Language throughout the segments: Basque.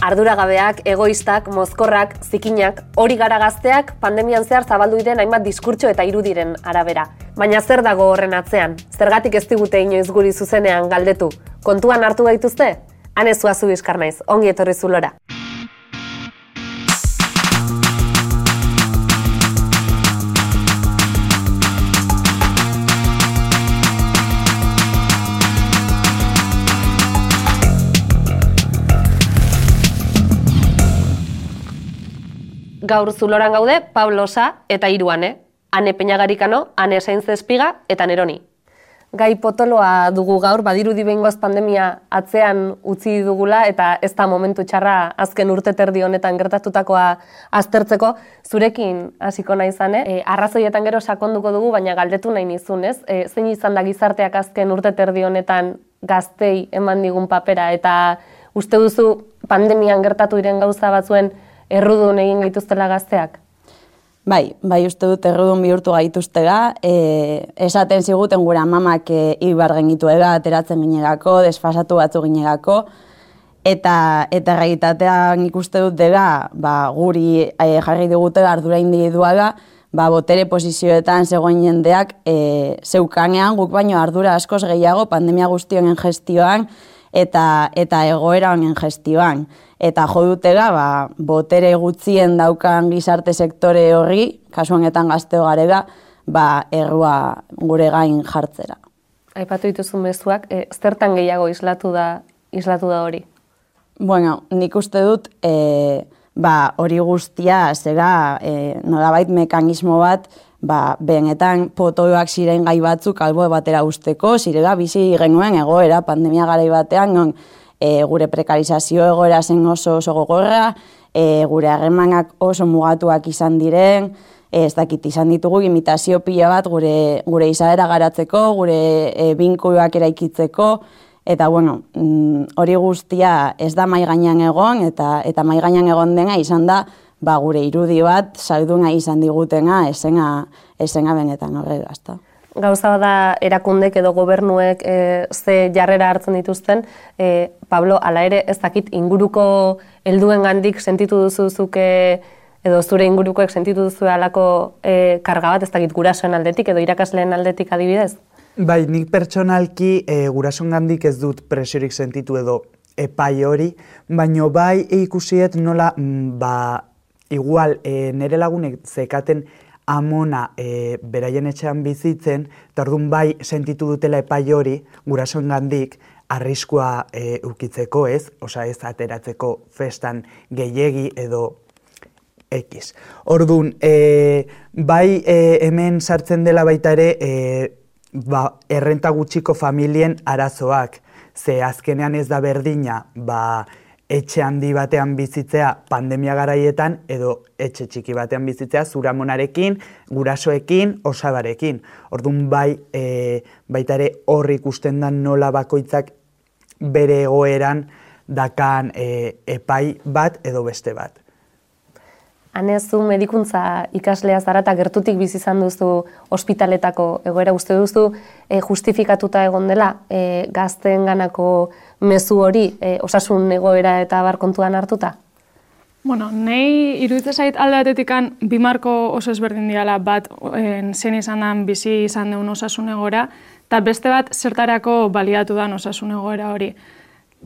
arduragabeak, egoistak, mozkorrak, zikinak, hori gara gazteak pandemian zehar zabaldu diren hainbat diskurtso eta irudiren arabera. Baina zer dago horren atzean? Zergatik ez digute inoiz guri zuzenean galdetu? Kontuan hartu gaituzte? Hane zuazu bizkar naiz, ongi etorri zulora. Gaur zuloran gaude Pablo Sa eta Iruane, Ane Peñagarikano, Ane Sainz Espiga eta Neroni. Gai potoloa dugu gaur, badirudi behingoz pandemia atzean utzi dugula eta ez da momentu txarra azken urte terdi honetan gertatutakoa aztertzeko. Zurekin hasiko nahi zane, e, arrazoietan gero sakonduko dugu, baina galdetu nahi nizun, ez? E, zein izan da gizarteak azken urte terdi honetan gaztei eman digun papera eta uste duzu pandemian gertatu diren gauza batzuen errudun egin gaituztela gazteak? Bai, bai uste dut errudun bihurtu gaituztega, e, esaten ziguten gura mamak e, ibar genitu ega, ateratzen ginegako, desfasatu batzu ginegako, eta eta realitatean ikuste dut dela, ba, guri e, jarri digute ardura individuala, ba, botere posizioetan zegoen jendeak e, zeukanean, guk baino ardura askoz gehiago pandemia guztionen gestioan, eta eta egoera honen gestioan. Eta jo dutela ba, botere gutzien daukan gizarte sektore horri kasu honetan gazteo garega ba errua gure gain jartzera. Aipatu dituzun mezuak e, zertan gehiago islatu da islatu da hori? Bueno, nik uste dut e, ba, hori guztia zera e, nolabait mekanismo bat ba, benetan potoak ziren gai batzuk albo batera usteko, zirela bizi genuen egoera pandemia garai batean, non e, gure prekarizazio egoera zen oso oso gogorra, e, gure harremanak oso mugatuak izan diren, e, ez dakit izan ditugu imitazio pila bat gure, gure izaera garatzeko, gure e, binkuak eraikitzeko, eta bueno, mm, hori guztia ez da mai gainean egon, eta, eta mai gainean egon dena izan da, ba, gure irudi bat salduna izan digutena esena esena benetan horrela, ezta. Gauza da erakundek edo gobernuek e, ze jarrera hartzen dituzten, e, Pablo, ala ere ez dakit inguruko helduen gandik sentitu duzuzuke edo zure ingurukoek sentitu duzu alako e, karga bat, ez dakit gurasoen aldetik edo irakasleen aldetik adibidez? Bai, nik pertsonalki e, gurasoen gandik ez dut presiorik sentitu edo epai hori, baino bai ikusiet nola mm, ba, igual e, nire lagunek zekaten amona e, beraien etxean bizitzen, eta orduan bai sentitu dutela epai hori gurasoen gandik arriskua e, ukitzeko ez, osa ez ateratzeko festan gehiegi edo X. Orduan, e, bai e, hemen sartzen dela baita ere e, ba, errenta gutxiko familien arazoak, ze azkenean ez da berdina, ba, etxe handi batean bizitzea pandemia garaietan edo etxe txiki batean bizitzea zuramonarekin, gurasoekin, osabarekin. Orduan bai, e, baita ere horri ikusten da nola bakoitzak bere egoeran dakan e, epai bat edo beste bat. Hanezu medikuntza ikaslea zara eta gertutik bizi izan duzu ospitaletako egoera uste duzu e, justifikatuta egon dela e, gazteen ganako mezu hori e, osasun egoera eta bar kontuan hartuta? Bueno, nei iruditzen zait alde batetikan bi marko oso ezberdin diala bat en, zen izan den bizi izan duen osasun egoera eta beste bat zertarako baliatu dan osasun egoera hori.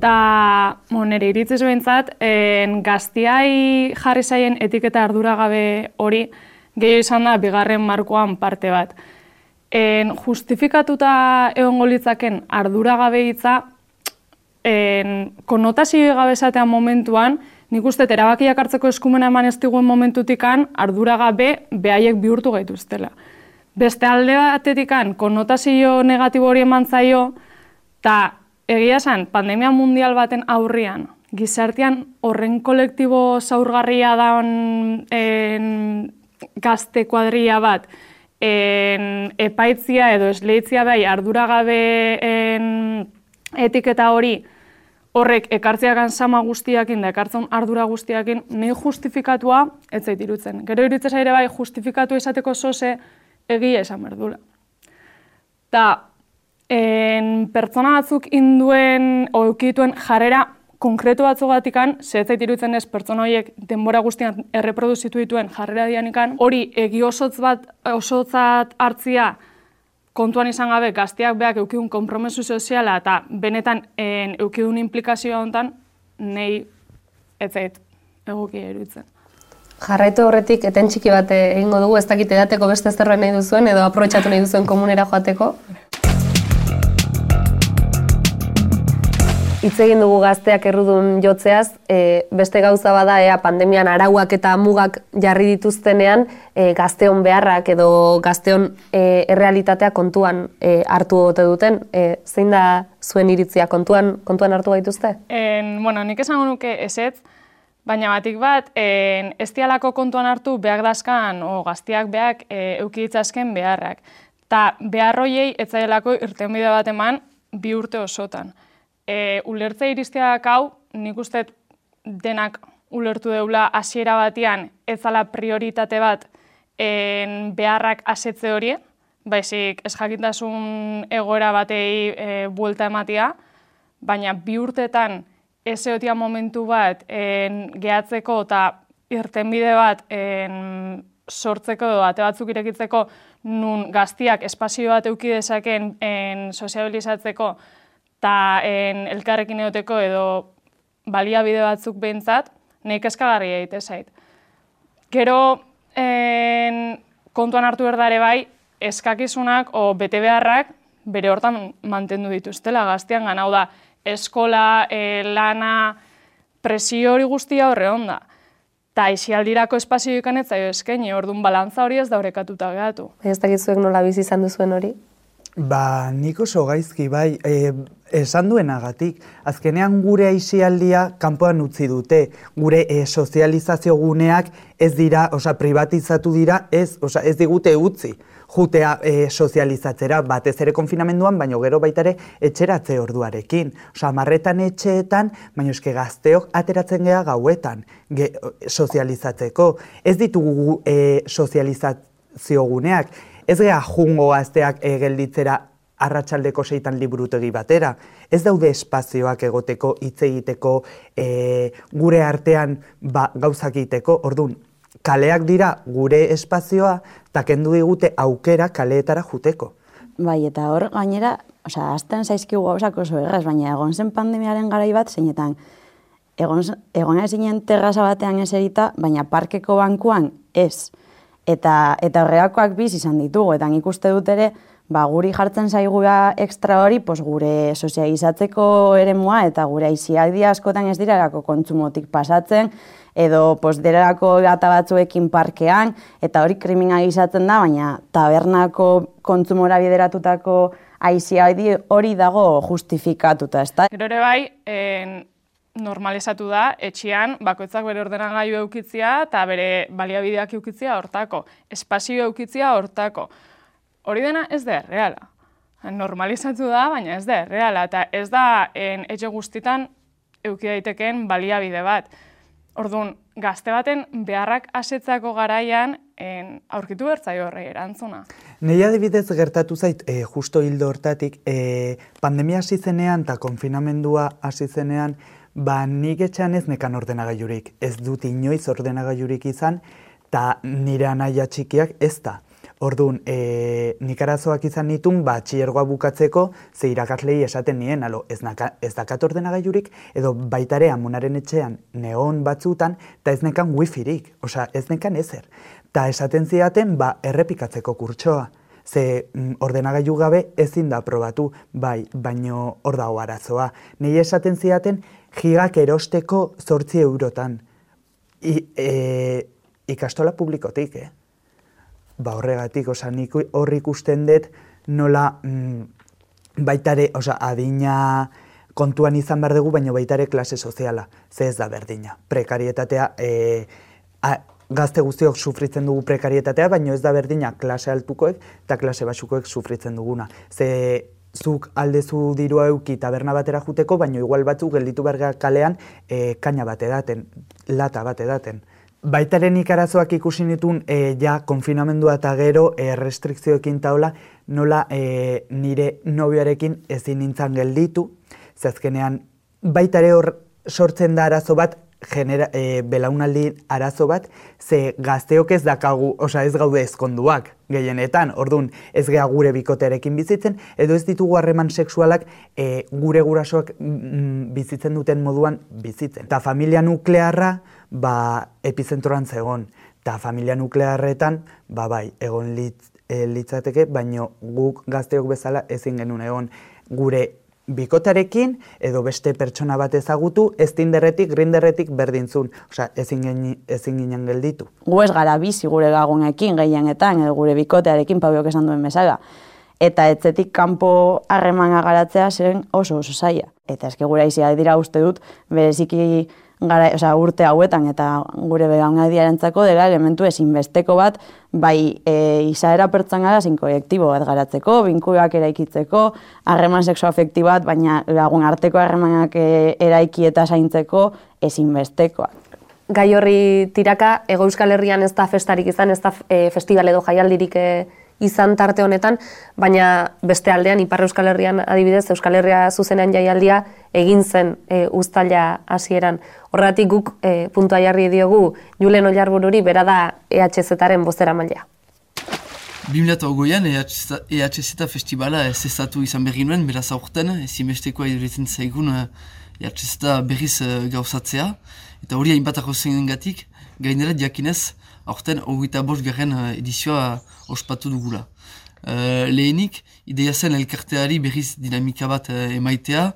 Ta, mo, nire iritzez behintzat, en, gaztiai jarri zaien etiketa arduragabe hori gehiago izan da bigarren markoan parte bat. En, justifikatuta egon golitzaken arduragabe hitza, en, konotazio gabe momentuan, nik uste erabakiak hartzeko eskumena eman ez diguen momentutikan, arduragabe behaiek bihurtu gaituztela. Beste alde batetikan, konotazio negatibo hori eman zaio, eta Egia esan, pandemia mundial baten aurrian, gizartean horren kolektibo zaurgarria daun en, gazte kuadria bat, en, epaitzia edo esleitzia bai arduragabe en, etiketa hori horrek ekartziakan sama guztiakin da ekartzen ardura guztiakin nahi justifikatua ez zait irutzen. Gero irutzen ere bai justifikatu izateko zoze egia esan berdula. Ta en, pertsona batzuk induen o eukituen jarrera konkretu batzugatikan, zehetzait irutzen ez pertsona horiek denbora guztian erreproduzitu dituen jarrera dianikan, hori egi osotz bat, osotzat hartzia kontuan izan gabe gazteak beak eukiun kompromesu soziala eta benetan en, eukiun implikazioa hontan, nei ez zait egoki erutzen. Jarraitu horretik, eten txiki bat egingo dugu, ez dakit edateko beste zerbait nahi duzuen, edo aprobetsatu nahi duzuen komunera joateko. Hitz egin dugu gazteak errudun jotzeaz, e, beste gauza bada ea pandemian arauak eta mugak jarri dituztenean e, gazteon beharrak edo gazteon e, errealitatea kontuan e, hartu ote duten. E, zein da zuen iritzia kontuan kontuan hartu gaituzte? En, bueno, nik esango nuke esetz, Baina batik bat, en, ez dialako kontuan hartu behak dazkan, o gaztiak behak e, eukiditzazken beharrak. Ta beharroiei ez zailako irtenbide bat eman bi urte osotan. E, ulertze iristeak hau, nik uste denak ulertu deula hasiera batean ez zala prioritate bat en, beharrak asetze hori, baizik ez jakintasun egoera batei e, buelta ematia, baina bi urtetan ez eotia momentu bat en, gehatzeko eta irtenbide bat en, sortzeko edo ate batzuk irekitzeko nun gaztiak espazio bat euki dezaken en, sozializatzeko eta elkarrekin eoteko edo baliabide batzuk behintzat, nahi keskagarri egite zait. Gero en, kontuan hartu berdare bai, eskakizunak o bete beharrak bere hortan mantendu dituztela gaztian gana, da, eskola, e, lana, presio hori guztia horre onda. Ta isialdirako espazio ikan ez zaio eskaini, orduan balantza hori ez da horrekatuta gehatu. Ez dakizuek nola bizi izan duzuen hori? Ba, nik oso gaizki, bai, e, esan duenagatik, azkenean gure aisialdia kanpoan utzi dute, gure e, sozializazio guneak ez dira, osa, privatizatu dira, ez, osa, ez digute utzi jutea e, sozializatzera, batez ere konfinamenduan, baino gero baita ere etxeratze orduarekin. Osa, marretan etxeetan, baino eske gazteok ateratzen geha gauetan ge, sozializatzeko. Ez ditugu e, sozializazio guneak, ez geha jungo gazteak e, gelditzera arratsaldeko seitan liburutegi batera. Ez daude espazioak egoteko, hitz egiteko, e, gure artean ba, gauzak egiteko, orduan, kaleak dira gure espazioa, eta kendu digute aukera kaleetara juteko. Bai, eta hor gainera, osea, azten zaizkigu gauzak oso erraz, baina egon zen pandemiaren garai bat, zeinetan, egon, egon ezinen terraza batean eserita, baina parkeko bankuan ez. Eta, eta horreakoak biz izan ditugu, eta nik uste dut ere, ba, guri jartzen zaigura ekstra hori, pos, gure sozializatzeko eremua, eta gure aizialdi askotan ez dirarako kontsumotik pasatzen, edo posderako gata batzuekin parkean, eta hori kriminalizatzen da, baina tabernako kontsumora bideratutako aizia hori dago justifikatuta, ez da? Gero ere bai, en, normalizatu da, etxian, bakoitzak bere ordenagailu eukitzia eta bere baliabideak eukitzia hortako, espazio eukitzia hortako. Hori dena ez da erreala. Normalizatu da, baina ez da erreala, eta ez da en, etxe guztitan euki daiteken baliabide bat. Orduan, gazte baten beharrak asetzako garaian en, aurkitu bertzai horre erantzuna. Nei adibidez gertatu zait, e, justo hildo hortatik, e, pandemia hasi zenean eta konfinamendua hasi zenean, ba nik etxean ez nekan ordenagailurik. Ez dut inoiz ordenagailurik izan, eta nire anaia txikiak ez da. Orduan, e, nik arazoak izan nitun, ba, txiergoa bukatzeko, ze irakaslei esaten nien, alo, ez, naka, ez dakat ordenagailurik, edo baitare amunaren etxean neon batzutan, eta ez nekan wifirik, osea, ez nekan ezer. Ta esaten ziaten, ba, errepikatzeko kurtsoa. Ze mm, ordenagailu gabe ezin da probatu, bai, baino hor dago arazoa. Nei esaten ziaten, gigak erosteko zortzi eurotan. I, e, ikastola publikotik, eh? ba horregatik, oza, nik hor ikusten dut nola mm, baitare, oza, adina kontuan izan behar dugu, baina baitare klase soziala, ze ez da berdina. Prekarietatea, e, a, gazte guztiok sufritzen dugu prekarietatea, baina ez da berdina klase altukoek eta klase basukoek sufritzen duguna. Ze zuk aldezu dirua euki taberna batera juteko, baina igual batzuk gelditu berga kalean e, kaina bat edaten, lata bat edaten. Baitaren ikarazoak ikusi nitun e, ja konfinamendua eta gero e, restrikzioekin taula nola e, nire nobioarekin ezin nintzen gelditu. Zazkenean baitare hor sortzen da arazo bat, genera, e, belaunaldi arazo bat, ze gazteok ez dakagu, osea ez gaude ezkonduak gehienetan, orduan ez gea gure bikotearekin bizitzen, edo ez ditugu harreman sexualak e, gure gurasoak mm, bizitzen duten moduan bizitzen. Ta familia nuklearra, ba, epizentroan zegon. Ta familia nuklearretan, ba bai, egon litz, e, litzateke, baino guk gazteok bezala ezin genuen egon gure bikotarekin edo beste pertsona bat ezagutu, ez tinderretik, grinderretik berdintzun. Osea, ezin, geni, ezin ginen gelditu. Gu ez gara bizi gure gagunekin gehienetan edo gure bikotearekin pabiok esan duen bezala. Eta etzetik kanpo harremana garatzea zen oso oso zaila. Eta eske gure izia dira uste dut, bereziki gara, oza, urte hauetan eta gure belaunaldiarentzako dela elementu ezinbesteko bat, bai e, izaera pertsonala zin kolektibo bat garatzeko, binkuak eraikitzeko, harreman sexoafekti bat, baina lagun arteko harremanak e, eraiki eta zaintzeko ezinbestekoa. Gai horri tiraka, Ego Euskal Herrian ez da festarik izan, ez da e, festival edo jaialdirik e, izan tarte honetan, baina beste aldean, Ipar Euskal Herrian adibidez, Euskal Herria zuzenean jaialdia egin zen e, ustaila hasieran. Horregatik guk e, puntua jarri diogu Julen Oiarbururi bera da EHZ-aren bozera maila. 2008an EHZ festivala ez ezatu izan berri nuen, beraz aurten, ezimestekoa iduritzen zaigun EHZ berriz e, gauzatzea, eta hori hainbat zen gainera diakinez, aurten hogeita bost garen uh, edizioa ospatu dugula. Uh, lehenik, ideia zen elkarteari berriz dinamika bat uh, emaitea,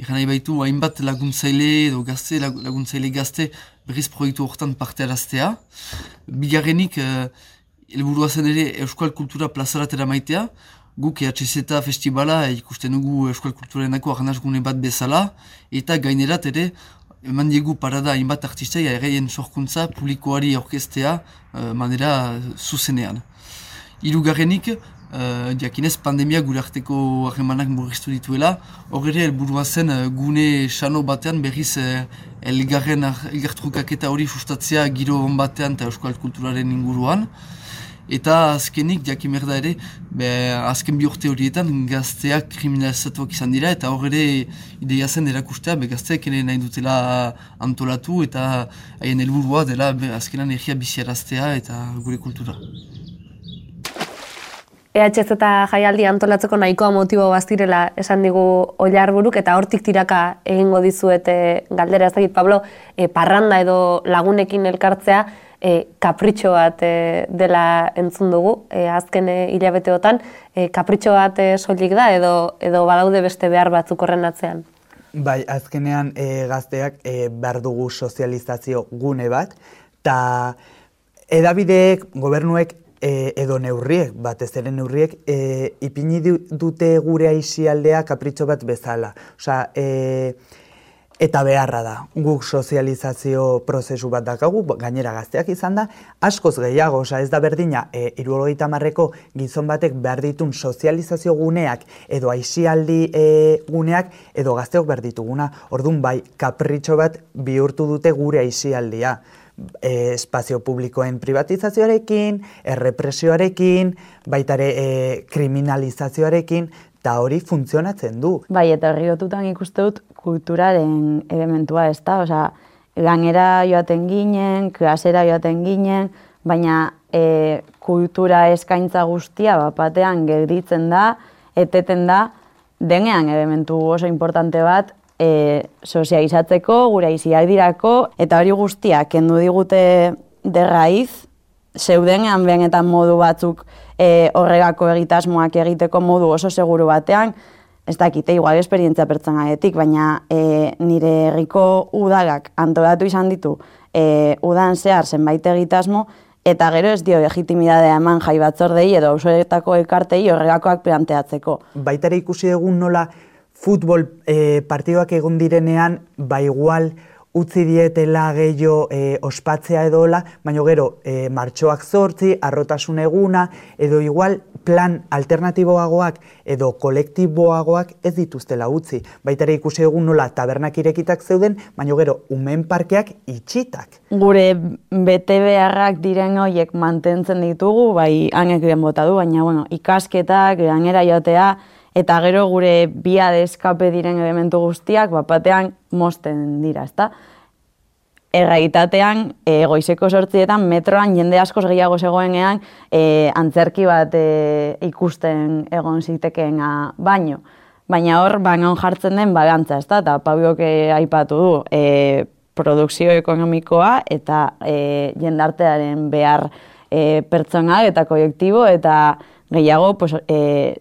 egan nahi baitu hainbat laguntzaile edo gazte, laguntzaile gazte berriz proiektu horretan parte araztea. Bigarrenik, uh, elburua zen ere Euskal Kultura plazaratera maitea, guk EHZ festivala ikusten dugu Euskal Kulturenako arnazgune bat bezala, eta gainerat ere eman diegu parada hainbat artistai erreien sorkuntza publikoari orkestea uh, manera zuzenean. Hirugarrenik, uh, diakinez pandemia gure arteko harremanak murriztu dituela, horre helburua zen uh, gune sano batean berriz uh, elgarren elgartrukaketa hori sustatzea giro batean eta euskal kulturaren inguruan. Eta azkenik, jakimer da ere, be, azken bi urte horietan gazteak kriminalizatuak izan dira, eta hor ere ideia zen erakustea, be, gazteak ere nahi dutela antolatu, eta haien helburua dela be, azkenan egia biziaraztea eta gure kultura. EHZ eta jaialdi antolatzeko nahikoa motibo baztirela esan digu oilar buruk, eta hortik tiraka egingo dizuete galdera ez Pablo, e, parranda edo lagunekin elkartzea, e, kapritxo bat e, dela entzun dugu, e, azken e, hilabeteotan, e, kapritxo bat e, soilik da edo edo badaude beste behar batzuk horren atzean? Bai, azkenean e, gazteak e, behar dugu sozializazio gune bat, eta edabideek, gobernuek, e, edo neurriek, batez ere neurriek, e, ipini dute gure aixialdea kapritxo bat bezala. Osa, e, eta beharra da. Guk sozializazio prozesu bat dakagu, gainera gazteak izan da, askoz gehiago, oza ez da berdina, e, iruologeita marreko gizon batek behar ditun sozializazio guneak edo aixialdi e, guneak edo gazteok behar dituguna. Orduan bai, kapritxo bat bihurtu dute gure aixialdia. E, espazio publikoen privatizazioarekin, errepresioarekin, baitare e, kriminalizazioarekin, eta hori funtzionatzen du. Bai, eta herri ikuste dut kulturaren elementua ez da, osea, lanera joaten ginen, klasera joaten ginen, baina e, kultura eskaintza guztia bapatean gelditzen da, eteten da, denean elementu oso importante bat, e, sozializatzeko, gure iziak dirako, eta hori guztia, kendu digute derraiz, zeudenean benetan modu batzuk e, horregako egitasmoak egiteko modu oso seguru batean, ez dakite, igual esperientzia pertsonaletik, baina e, nire herriko udagak antolatu izan ditu e, udan zehar zenbait egitasmo, eta gero ez dio legitimidadea eman jai batzordei edo ausoetako elkartei horregakoak planteatzeko. Baitare ikusi egun nola futbol e, partidoak egon direnean, ba igual utzi dietela gehiago e, ospatzea edola, baina gero e, martxoak zortzi, arrotasun eguna, edo igual plan alternatiboagoak edo kolektiboagoak ez dituztela utzi. Baitare ikusi egun nola tabernak irekitak zeuden, baina gero umen parkeak itxitak. Gure bete beharrak diren horiek mantentzen ditugu, bai hanek bota du, baina bueno, ikasketak, gainera jotea, eta gero gure bia de eskape diren elementu guztiak bat batean mosten dira, ezta? Erraitatean, e, goizeko sortzietan, metroan jende askoz gehiago zegoenean, e, antzerki bat e, ikusten egon zitekeena baino. Baina hor, baina jartzen den balantza, ez da, eta Pabiok eh, aipatu du, e, produkzio ekonomikoa eta e, jendartearen behar e, pertsonal eta kolektibo eta gehiago pues, e,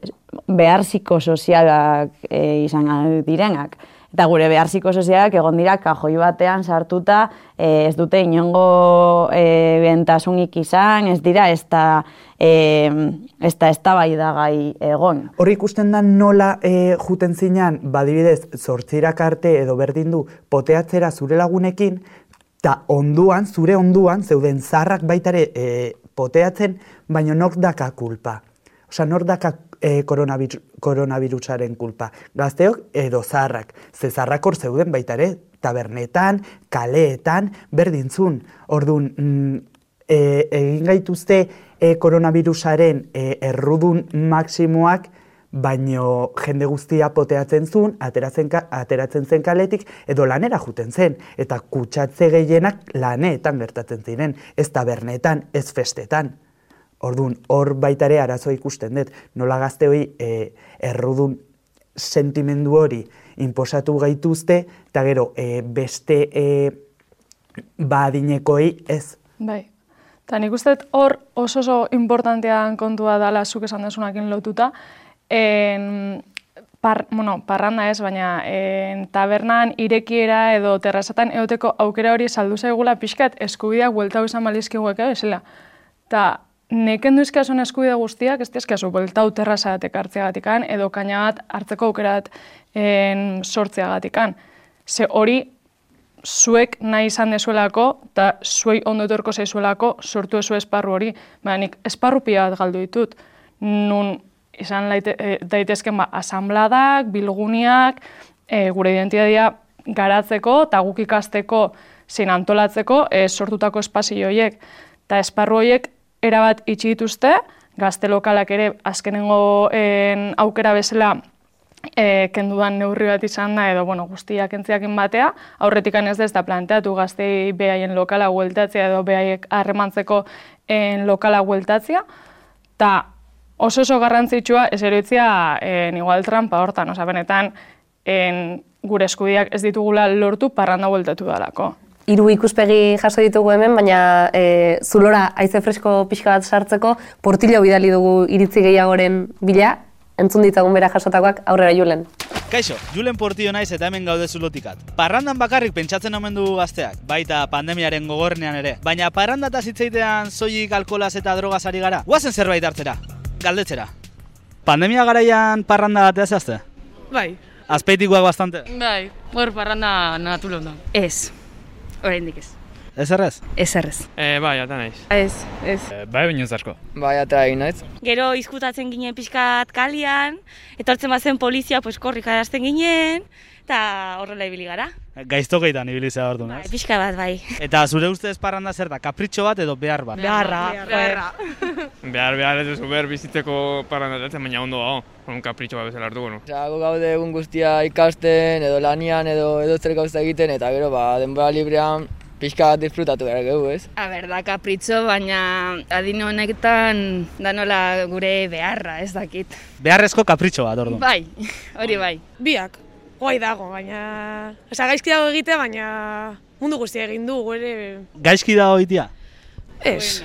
behar psikosozialak e, izan direnak. Eta gure behar psikosozialak egon dira kajoi batean sartuta, e, ez dute inongo e, bentasunik izan, ez dira ez da e, ez da ez gai egon. Hor ikusten da nola e, juten zinean, badibidez, zortzirak arte edo berdin du poteatzera zure lagunekin, eta onduan, zure onduan, zeuden zarrak baitare e, poteatzen, baina nok daka kulpa. Osa, nor daka e, koronavirusaren kulpa. Gazteok edo zarrak. Ze zarrak hor zeuden baita ere, tabernetan, kaleetan, berdintzun. Orduan, mm, e, egin gaituzte e, koronavirusaren e, errudun maksimoak, baino jende guztia poteatzen zuen, ateratzen, ateratzen zen kaletik, edo lanera juten zen. Eta kutsatze gehienak laneetan gertatzen ziren, ez tabernetan, ez festetan. Orduan, hor baitare arazoa ikusten dut, nola gazte hori e, errudun sentimendu hori inposatu gaituzte, eta gero e, beste e, badinekoi ez. Bai, eta nik uste hor oso oso importantean kontua dala zuk esan desunakin lotuta, en, par, bueno, parranda ez, baina en, tabernan irekiera edo terrazatan eoteko aukera hori saldu zaigula pixkat eskubideak bueltau izan balizkiguek, esela. Ta neken duizkia zuen eskubide guztiak, ez dizkia zu, bolta uterrazatek hartzeagatikan, edo kaina bat hartzeko aukerat en, sortzeagatikan. Ze hori, zuek nahi izan dezuelako, eta zuei ondo etorko zaizuelako, sortu ezu esparru hori. Baina nik esparru pia bat galdu ditut. Nun izan laite, e, daitezken ba, asambladak, bilguniak, e, gure identitatea garatzeko, eta guk ikasteko, zein antolatzeko, e, sortutako espazio horiek. Eta esparru horiek erabat itxi dituzte, gazte lokalak ere azkenengo en, aukera bezala e, kendudan neurri bat izan da, edo bueno, guztiak entziakin batea, aurretik ez da planteatu gaztei behaien lokala hueltatzea edo behaiek harremantzeko en lokala hueltatzea, eta oso oso garrantzitsua ez eroitzia en, igual trampa hortan, oza, benetan en, gure eskudiak ez ditugula lortu parranda hueltatu dalako hiru ikuspegi jaso ditugu hemen, baina e, zulora aize fresko pixka bat sartzeko, portillo bidali dugu iritzi gehiagoren bila, entzun ditzagun bera jasotakoak aurrera julen. Kaixo, Julen Portillo naiz eta hemen gaude zulotikat. Parrandan bakarrik pentsatzen omen du gazteak, baita pandemiaren gogornean ere. Baina parranda eta zitzeitean zoik alkolaz eta drogaz ari gara. Guazen zerbait hartzera, galdetzera. Pandemia garaian parranda batea zehazte? Bai. Azpeitikoak bastante? Bai, hor parranda natulon da. Ez, oraindik ez. Ez errez? Ez errez. E, bai, ata naiz. Ez, ez. E, bai, binuz asko. Bai, ata egin naiz. Gero izkutatzen ginen pixkat kalian, etortzen bazen polizia, pues korrik arazten ginen, eta horrela ibili gara. Gaizto gaitan ibili zea ordu, bai, Pixka bat, bai. Eta zure ustez parranda zer da, kapritxo bat edo behar bat? Beharra. Beharra. behar, behar ez duzu behar bizitzeko parranda datzen, baina ondo hau, un kapritxo bat bezala hartu, no? Osa, gaude egun guztia ikasten, edo lanian, edo edo zer gauza egiten, eta gero, ba, denbora librean, pixka bat disfrutatu behar gehu, ez? A ber, da kapritxo, baina adin honetan da nola gure beharra, ez dakit. Beharrezko kapritxo bat, ordu. Bai, hori bai. Biak, guai dago, baina... Osa, gaizki dago egite, baina mundu guztia egin du, gure... Gaizki dago egitea? Ez.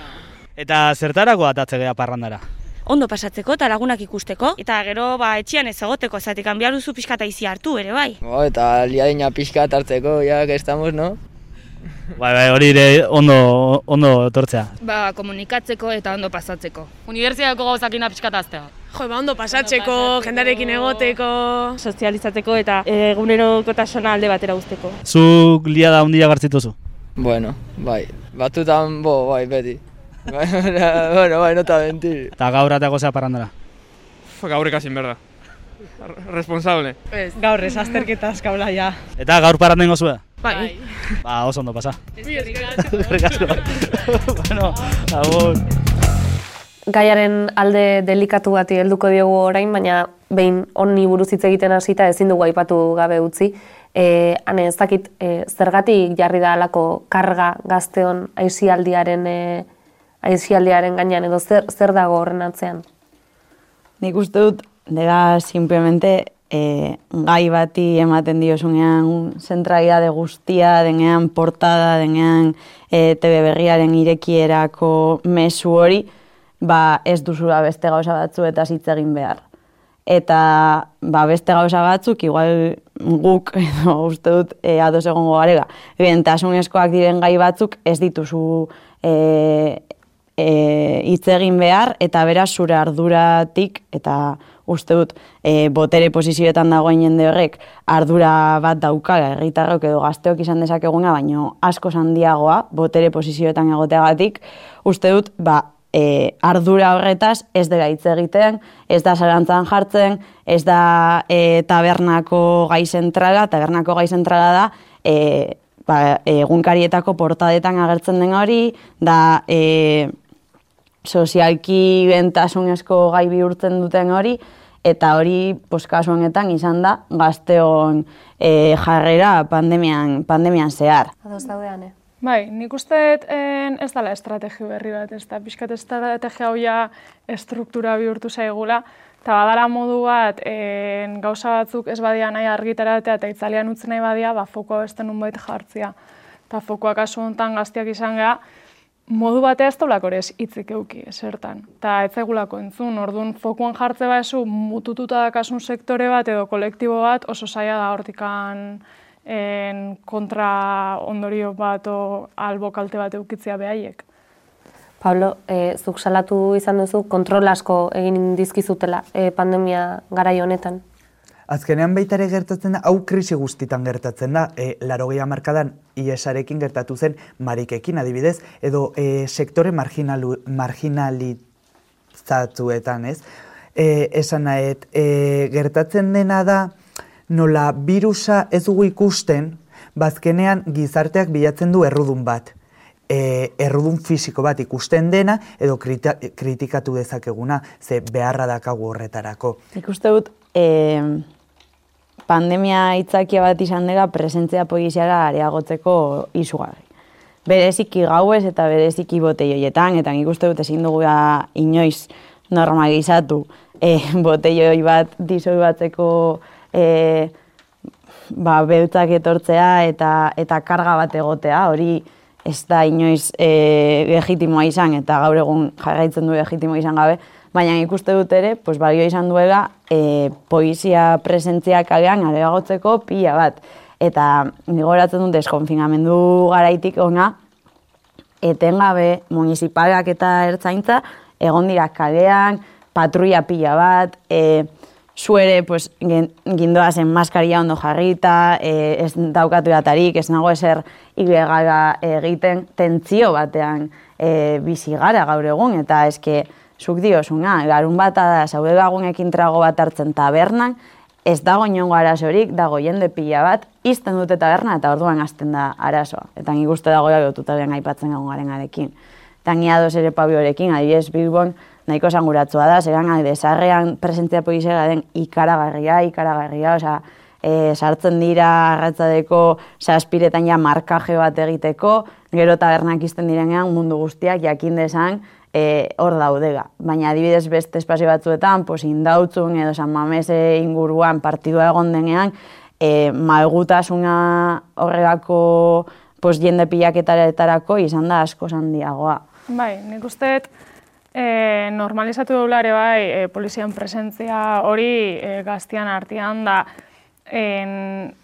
Eta zertarako atatze geha parrandara? Ondo pasatzeko eta lagunak ikusteko, eta gero ba, etxian ez egoteko, zatik behar duzu pixkata izi hartu ere, bai. Bo, eta liadina pixka hartzeko, ja, que estamos, no? Bai, bai, hori ere ondo, ondo tortzea. Ba, komunikatzeko eta ondo pasatzeko. Unibertsitateko gauzakina pixkataztea. Jo, ba, ondo pasatzeko, jendarekin egoteko... Sozializatzeko eta egunerokotasuna alde batera usteko. Zuk lia da hundia gartzituzu? Bueno, bai, batutan, bo, bai, beti. Bai, bueno, bai, nota benti. Eta gaur atako zea parrandara? Gaur ikasin berda. Responsable. Ez. Gaur ez, azterketa azkaula ja. Eta gaur parranden gozua? Bai. Ba, oso ondo pasa. Eskerrik asko. bueno, agur. Gaiaren alde delikatu bati helduko diogu orain, baina behin honi buruz hitz egiten hasita ezin dugu aipatu gabe utzi. E, ane, ez dakit, e, zergatik jarri da alako karga gazteon aizialdiaren, e, aizialdiaren gainean, edo zer, zer dago horren atzean? Nik uste dut, dela simplemente e, gai bati ematen diozunean zentralidade guztia, denean portada, denean e, TV berriaren irekierako mesu hori, ba ez duzula beste gauza batzu eta hitz egin behar. Eta ba, beste gauza batzuk, igual guk, edo uste dut, e, ados egongo garega, eskoak diren gai batzuk ez dituzu e, e, hitz egin behar, eta beraz zure arduratik, eta uste dut, e, botere posizioetan dagoen jende horrek, ardura bat daukala, erritarrok edo gazteok izan dezakeguna, baino asko handiagoa botere posizioetan egoteagatik, uste dut, ba, e, ardura horretaz ez dela hitz egiten, ez da zarantzan jartzen, ez da e, tabernako gai zentrala, tabernako gai zentrala da e, ba, egunkarietako portadetan agertzen den hori, da e, sozialki bentasunezko gai bihurtzen duten hori, eta hori poskasu honetan izan da gazteon e, jarrera pandemian, pandemian zehar. Ados daudean, eh? Bai, nik uste ez dela estrategi berri bat, ez da, pixkat estrategia hau estruktura bihurtu zaigula, eta badala modu bat, en, gauza batzuk ez badia nahi argitaratea eta itzalian utzi nahi badia, ba, fokoa beste nun jartzia. Eta fokoak asu honetan gaztiak izan geha, modu batea ez daulako ere hitzik euki, esertan. Eta ez egulako entzun, orduan fokuan jartze ba esu mutututa dakasun sektore bat edo kolektibo bat oso zaila da hortikan en kontra ondorio bat o albo kalte bat eukitzea behaiek. Pablo, e, zuk salatu izan duzu kontrol asko egin dizkizutela e, pandemia garai honetan. Azkenean baitare gertatzen da, hau krisi guztitan gertatzen da, e, laro markadan IESarekin gertatu zen marikekin adibidez, edo e, sektore marginalizatuetan, ez? E, esan nahet, e, gertatzen dena da, nola birusa ez dugu ikusten, bazkenean gizarteak bilatzen du errudun bat. E, errudun fisiko bat ikusten dena edo kritikatu dezakeguna, ze beharra dakagu horretarako. Ikuste dut, e, pandemia itzakia bat izan dela presentzia poliziara areagotzeko izugarri. Bereziki gauez eta bereziki boteioietan, eta ikuste dut ezin dugu inoiz normalizatu e, boteioi bat dizoi batzeko e, ba, beltzak etortzea eta eta karga bat egotea, hori ez da inoiz e, legitimoa izan eta gaur egun jarraitzen du legitimoa izan gabe, baina ikuste dut ere, pues, balio izan duela e, poesia presentzia kalean areagotzeko pila bat. Eta nigoratzen dut deskonfinamendu garaitik ona, etengabe municipalak eta ertzaintza egon dira kalean, patruia pila bat, e, zuere pues, gindoa zen maskaria ondo jarrita, e, ez daukatu datarik, ez nago eser ilegala egiten, tentzio batean e, bizi gara gaur egun, eta eske zuk diosuna, garun bat da, zaude lagunekin trago bat hartzen tabernan, ez dago inongo arazorik, dago jende pila bat, izten dute taberna eta orduan hasten da arazoa. Eta nik uste dago lotuta aipatzen egon garen arekin. Eta ngia ere pabiorekin, adibidez Bilbon, nahiko esanguratzua da, zegan desarrean presentzia polizera den ikaragarria, ikaragarria, osea, e, sartzen dira arratzadeko saspiretan ja markaje bat egiteko, gero tabernak izten direnean mundu guztiak jakin desan e, hor daudega. Baina adibidez beste espazio batzuetan, pos, indautzun edo San Mamese inguruan partidua egon denean, e, malgutasuna horregako pos, jende pilaketaretarako izan da asko handiagoa. Bai, nik usteet, E, normalizatu dugu bai, e, polizian presentzia hori e, gaztian artean da en,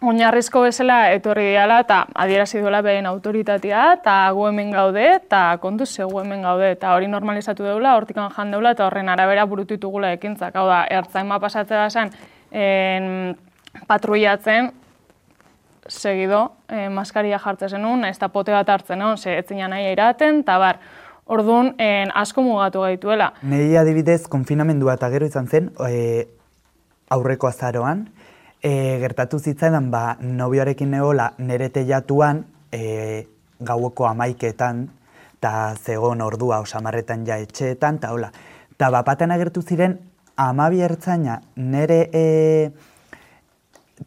oinarrizko bezala etorri diala eta adierazi duela behin autoritatea eta gu hemen gaude eta kontu zegu hemen gaude eta hori normalizatu dugula, hortikan jan deula eta horren arabera burutitugula ekintzak. Hau da, ertzaima pasatzea zen en, patruiatzen segido e, maskaria jartzen zenun, ez da pote bat hartzen, no? ze etzina nahi iraten, eta bar, Orduan, en, asko mugatu gaituela. Nei adibidez, konfinamendua eta gero izan zen, e, aurreko azaroan, e, gertatu zitzaidan, ba, nobioarekin negola nere teiatuan, e, gaueko amaiketan, eta zegon ordua osamarretan ja etxeetan, eta hola. Eta bapaten agertu ziren, amabi ertzaina nere e,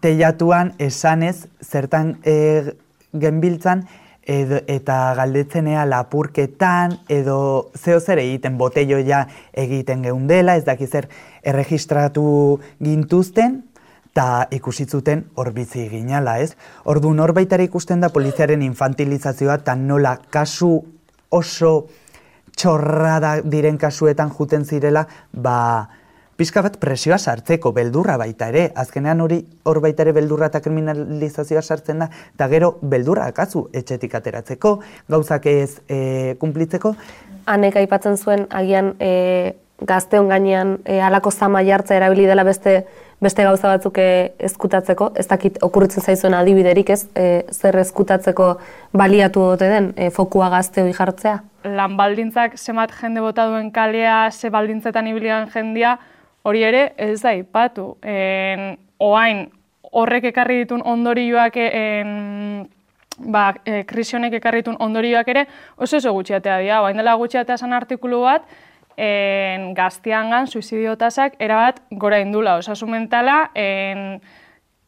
teilatuan esanez zertan e, genbiltzan edo, eta galdetzenea lapurketan edo zeo zer egiten botelloia egiten geundela, ez dakiz zer erregistratu gintuzten, eta ikusitzuten hor bizi ginala, ez? Ordu norbaitara ikusten da poliziaren infantilizazioa eta nola kasu oso txorrada diren kasuetan juten zirela, ba, pixka bat presioa sartzeko, beldurra baita ere, azkenean hori hor baita ere beldurra eta kriminalizazioa sartzen da, eta gero beldurra akazu etxetik ateratzeko, gauzak ez e, kumplitzeko. Hanek aipatzen zuen, agian e, gazteon gainean e, alako zama jartza erabili dela beste beste gauza batzuk e, ezkutatzeko, ez dakit okurritzen zaizuen adibiderik ez, e, zer ezkutatzeko baliatu dute den, e, fokua gazte hori jartzea? Lan baldintzak zemat jende bota duen kalea, ze baldintzetan ibilian jendia, hori ere ez da ipatu. En, oain horrek ekarri ditun ondorioak en, ba, e, krisionek ekarri ditun ondorioak ere oso oso gutxiatea dira. Oain dela gutxiatea esan artikulu bat, en, gaztiangan suizidiotasak erabat gora indula. Osasun mentala, en,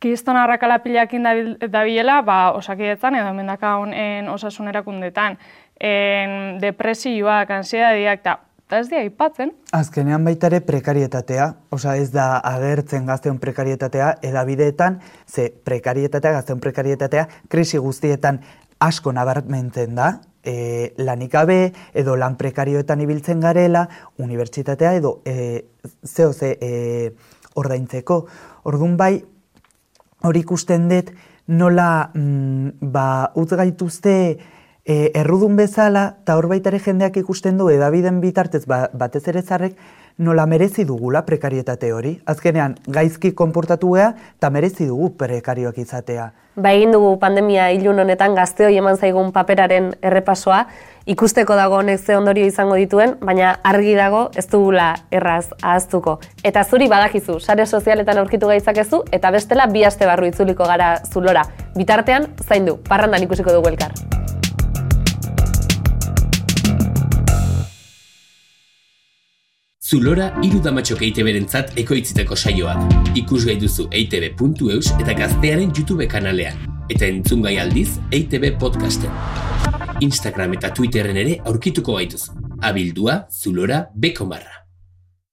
kiston harrakala pilakin dabilela, ba, osakidetzan edo mendaka honen osasun erakundetan. En, depresioak, ansiedadiak, eta eta ez dira ipatzen. Azkenean baita ere prekarietatea, osea ez da agertzen gazteon prekarietatea edabideetan, ze prekarietatea, gazteon prekarietatea, krisi guztietan asko nabarmentzen da, e, lanik gabe edo lan prekarioetan ibiltzen garela, unibertsitatea edo e, zeo ze e, ordaintzeko. Ordun bai, hori ikusten dut nola mm, ba, utz gaituzte e, errudun bezala, eta hor baitare jendeak ikusten du edabiden bitartez ba, batez ere zarrek, nola merezi dugula prekarietate hori. Azkenean, gaizki konportatu gea, eta merezi dugu prekarioak izatea. Ba egin dugu pandemia ilun honetan gazteoi eman zaigun paperaren errepasoa, ikusteko dago honek ze ondorio izango dituen, baina argi dago ez dugula erraz ahaztuko. Eta zuri badakizu, sare sozialetan aurkitu gaitzakezu, eta bestela bi aste barru itzuliko gara zulora. Bitartean, zaindu, parrandan ikusiko dugu elkar. Zulora hiru damatxok EITB-rentzat ekoitziteko saioak. Ikusgai duzu eitb.eus eta gaztearen YouTube kanalean. Eta entzungai aldiz EITB podcasten. Instagram eta Twitterren ere aurkituko gaituz. Abildua Zulora Bekomarra.